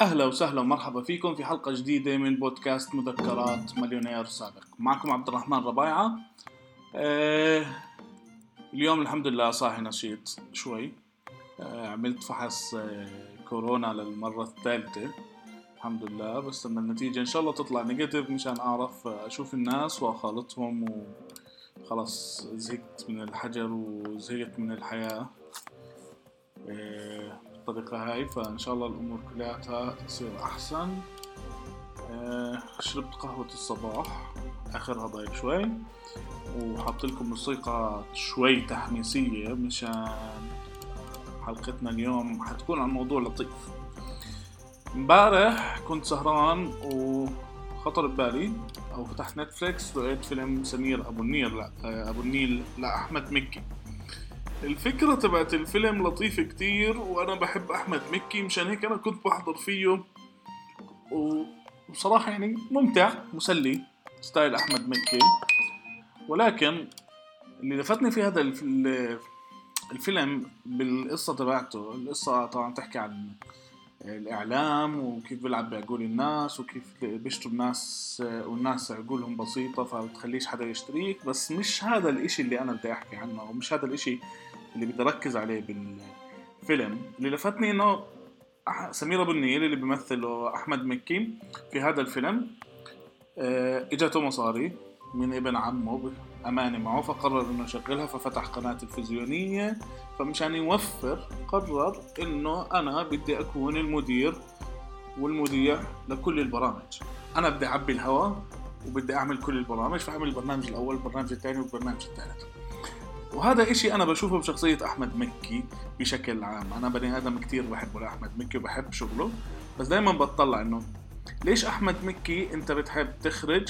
أهلا وسهلا ومرحبا فيكم في حلقة جديدة من بودكاست مذكرات مليونير سابق. معكم عبد الرحمن ربايعة. آه اليوم الحمد لله صاحي نشيط شوي. آه عملت فحص آه كورونا للمرة الثالثة. الحمد لله بس لما النتيجة إن شاء الله تطلع نيجاتيف مشان أعرف أشوف الناس وأخالطهم وخلاص زهقت من الحجر وزهقت من الحياة. بالطريقة هاي فإن شاء الله الأمور كلياتها تصير أحسن. آه شربت قهوة الصباح آخرها ضايق شوي وحط لكم موسيقى شوي تحميسية مشان حلقتنا اليوم حتكون عن موضوع لطيف. امبارح كنت سهران وخطر ببالي أو فتحت نتفليكس لقيت فيلم سمير أبو النيل لا أبو النيل لأحمد مكي. الفكرة تبعت الفيلم لطيفة كتير وأنا بحب أحمد مكي مشان هيك أنا كنت بحضر فيه. وبصراحة يعني ممتع مسلي ستايل أحمد مكي. ولكن اللي لفتني في هذا الفيلم بالقصة تبعته القصة طبعا تحكي عن الإعلام وكيف بيلعب بعقول الناس وكيف بيشتروا الناس والناس عقولهم بسيطة فبتخليش حدا يشتريك. بس مش هذا الإشي اللي أنا بدي أحكي عنه ومش هذا الإشي اللي بدي أركز عليه بالفيلم. اللي لفتني إنه سمير أبو النيل اللي بيمثله أحمد مكي في هذا الفيلم آه، إجته مصاري من ابن عمه أمانة معه فقرر إنه يشغلها ففتح قناة تلفزيونية فمشان يوفر قرر إنه أنا بدي أكون المدير والمذيع لكل البرامج. أنا بدي أعبي الهواء وبدي أعمل كل البرامج فأعمل البرنامج الأول البرنامج الثاني والبرنامج الثالث. وهذا إشي أنا بشوفه بشخصية أحمد مكي بشكل عام. أنا بني آدم كتير بحبه لأحمد مكي وبحب شغله بس دايما بتطلع إنه ليش أحمد مكي أنت بتحب تخرج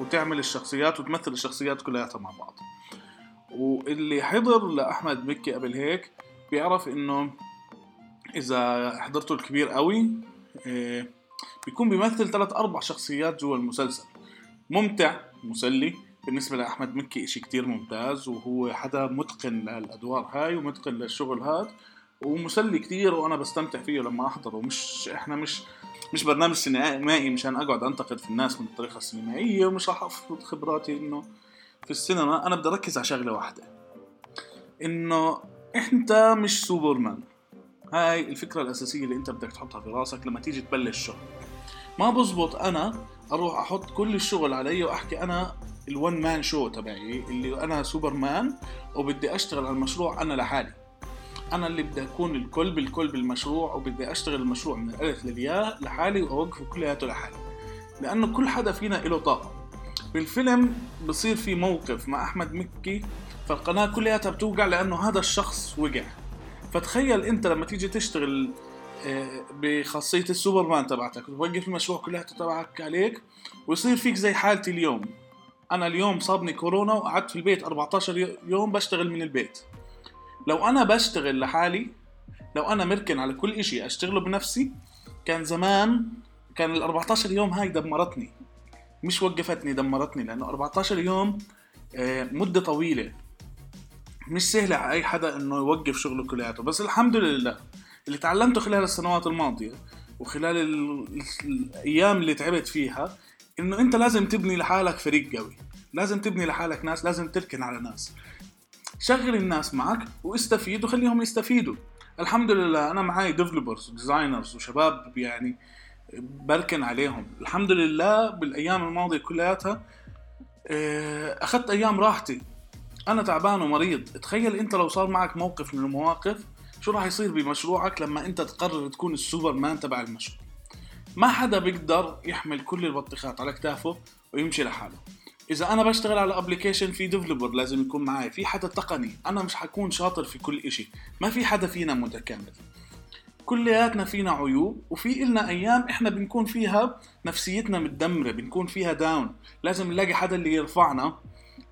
وتعمل الشخصيات وتمثل الشخصيات كلياتها مع بعض؟ واللي حضر لأحمد مكي قبل هيك بيعرف إنه إذا حضرته الكبير قوي إيه بيكون بيمثل ثلاث أربع شخصيات جوا المسلسل. ممتع مسلي بالنسبة لأحمد مكي إشي كتير ممتاز وهو حدا متقن للأدوار هاي ومتقن للشغل هاد ومسلي كتير وأنا بستمتع فيه لما أحضره. مش إحنا مش مش برنامج سينمائي مشان أقعد أنتقد في الناس من الطريقة السينمائية ومش راح افرض خبراتي إنه في السينما. أنا بدي أركز على شغلة واحدة إنه أنت مش سوبرمان. هاي الفكرة الأساسية اللي أنت بدك تحطها في راسك لما تيجي تبلش شغل. ما بزبط أنا أروح أحط كل الشغل علي وأحكي أنا الون مان شو تبعي اللي أنا سوبرمان وبدي أشتغل على المشروع أنا لحالي. أنا اللي بدي أكون الكل بالكل بالمشروع وبدي أشتغل المشروع من الألف للياء لحالي وأوقفه كلياته لحالي. لأنه كل حدا فينا له طاقة. بالفيلم بصير في موقف مع أحمد مكي فالقناة كلياتها بتوقع لأنه هذا الشخص وقع. فتخيل أنت لما تيجي تشتغل آه، بخاصية السوبرمان تبعتك وتوقف المشروع كلياته تبعك عليك ويصير فيك زي حالتي اليوم. أنا اليوم صابني كورونا وقعدت في البيت 14 يوم بشتغل من البيت. لو أنا بشتغل لحالي لو أنا مركن على كل إشي أشتغله بنفسي كان زمان كان ال 14 يوم هاي دمرتني. مش وقفتني دمرتني لأنه 14 يوم آه، مدة طويلة. مش سهلة على أي حدا إنه يوقف شغله كلياته. بس الحمد لله اللي تعلمته خلال السنوات الماضية وخلال الأيام اللي تعبت فيها إنه أنت لازم تبني لحالك فريق قوي. لازم تبني لحالك ناس لازم تركن على ناس. شغل الناس معك واستفيد وخليهم يستفيدوا. الحمد لله أنا معي developers و designers وشباب يعني بركن عليهم. الحمد لله بالأيام الماضية كلياتها آه، أخذت أيام راحتي. أنا تعبان ومريض. تخيل أنت لو صار معك موقف من المواقف شو راح يصير بمشروعك لما أنت تقرر تكون السوبر مان تبع المشروع؟ ما حدا بيقدر يحمل كل البطيخات على كتافه ويمشي لحاله. إذا أنا بشتغل على application في developer لازم يكون معي في حدا تقني أنا مش حكون شاطر في كل إشي. ما في حدا فينا متكامل. كلياتنا فينا عيوب وفي إلنا أيام إحنا بنكون فيها نفسيتنا متدمرة بنكون فيها داون لازم نلاقي حدا اللي يرفعنا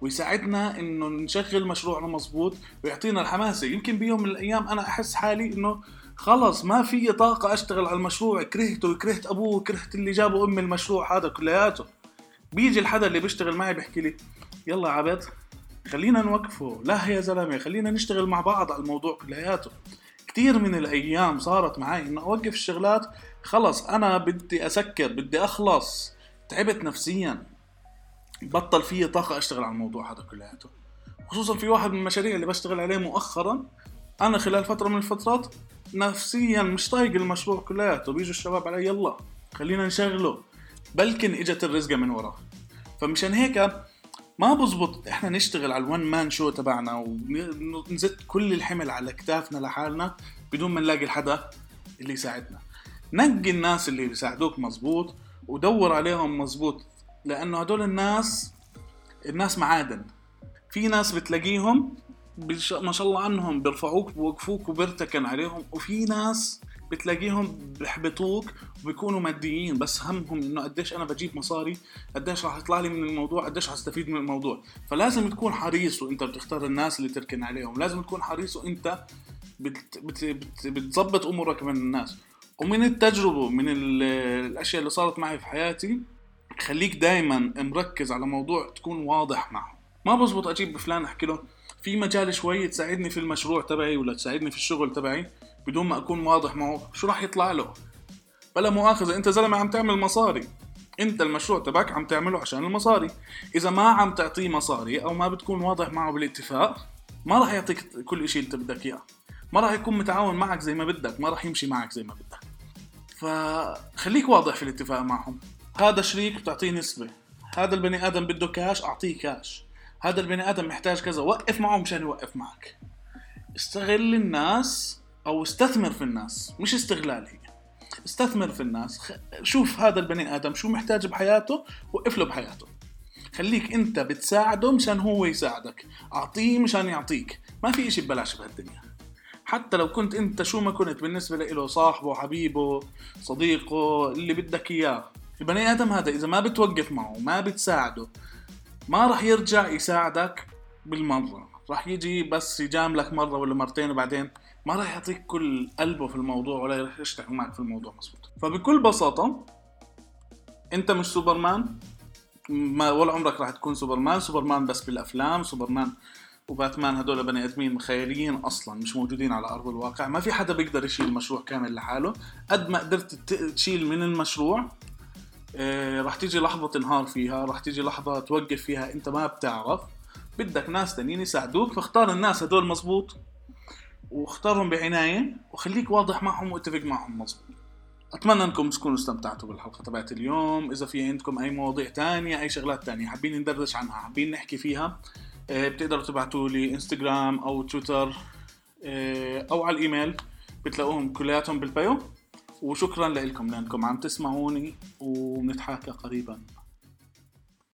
ويساعدنا إنه نشغل مشروعنا مزبوط ويعطينا الحماسة يمكن بيوم من الأيام أنا أحس حالي إنه خلص ما في طاقة أشتغل على المشروع. كرهته وكرهت أبوه وكرهت اللي جابوا أم المشروع هذا كلياته. بيجي الحدا اللي بيشتغل معي بيحكي لي يلا عبد خلينا نوقفه. لا يا زلمة خلينا نشتغل مع بعض على الموضوع كلياته. كتير من الأيام صارت معي إنه أوقف الشغلات. خلص أنا بدي أسكر بدي أخلص. تعبت نفسيا. بطل فيي طاقة أشتغل على الموضوع هذا كلياته. خصوصا في واحد من المشاريع اللي بشتغل عليه مؤخرا. أنا خلال فترة من الفترات نفسيا مش طايق المشروع كلياته. بيجوا الشباب علي يلا خلينا نشغله. بلكن إجت الرزقة من وراه فمشان هيك ما بزبط إحنا نشتغل على الون مان شو تبعنا ونزت كل الحمل على كتافنا لحالنا بدون ما نلاقي الحدا اللي يساعدنا. نقي الناس اللي بيساعدوك مزبوط ودور عليهم مزبوط لأنه هدول الناس الناس معادن. في ناس بتلاقيهم ما شاء الله عنهم بيرفعوك بوقفوك وبيرتكن عليهم. وفي ناس بتلاقيهم بيحبطوك وبيكونوا ماديين بس همهم إنه قديش أنا بجيب مصاري قديش راح يطلع لي من الموضوع قديش راح أستفيد من الموضوع. فلازم تكون حريص وأنت بتختار الناس اللي تركن عليهم. لازم تكون حريص وأنت بت بت بت بتظبط أمورك من الناس. ومن التجربة من الأشياء اللي صارت معي في حياتي خليك دائما مركز على موضوع تكون واضح معه ما بزبط أجيب فلان أحكي له في مجال شوي تساعدني في المشروع تبعي ولا تساعدني في الشغل تبعي بدون ما أكون واضح معه شو راح يطلع له. بلا مؤاخذة أنت زلمة عم تعمل مصاري. أنت المشروع تبعك عم تعمله عشان المصاري. إذا ما عم تعطيه مصاري أو ما بتكون واضح معه بالاتفاق ما راح يعطيك كل شيء انت بدك إياه. ما راح يكون متعاون معك زي ما بدك ما راح يمشي معك زي ما بدك. فخليك واضح في الاتفاق معهم. هذا شريك بتعطيه نسبة. هذا البني آدم بده كاش أعطيه كاش هذا البني آدم محتاج كذا وقف معه مشان يوقف معك. استغل الناس أو استثمر في الناس مش استغلال هي استثمر في الناس شوف هذا البني آدم شو محتاج بحياته وقف له بحياته. خليك أنت بتساعده مشان هو يساعدك. أعطيه مشان يعطيك. ما في إشي ببلاش بهالدنيا. حتى لو كنت أنت شو ما كنت بالنسبة له صاحبه حبيبه صديقه اللي بدك إياه. البني آدم هذا إذا ما بتوقف معه ما بتساعده ما راح يرجع يساعدك بالمرة. راح يجي بس يجاملك مرة ولا مرتين وبعدين ما راح يعطيك كل قلبه في الموضوع ولا راح يشتغل معك في الموضوع مزبوط فبكل بساطة أنت مش سوبرمان. ما ولا عمرك راح تكون سوبرمان. سوبرمان بس بالأفلام سوبرمان وباتمان هدول بني آدمين خياليين أصلا مش موجودين على أرض الواقع. ما في حدا بيقدر يشيل مشروع كامل لحاله. قد ما قدرت تشيل من المشروع آه راح تيجي لحظة تنهار فيها راح تيجي لحظة توقف فيها انت ما بتعرف. بدك ناس تانيين يساعدوك فاختار الناس هدول مزبوط واختارهم بعناية وخليك واضح معهم واتفق معهم مزبوط أتمنى أنكم تكونوا استمتعتوا بالحلقة تبعت اليوم. إذا في عندكم أي مواضيع تانية أي شغلات تانية حابين ندردش عنها حابين نحكي فيها آه، بتقدروا تبعتوا لي انستغرام أو تويتر آه، أو على الإيميل. بتلاقوهم كلياتهم بالبايو وشكرا لكم لأنكم عم تسمعوني ونتحاكى قريبا.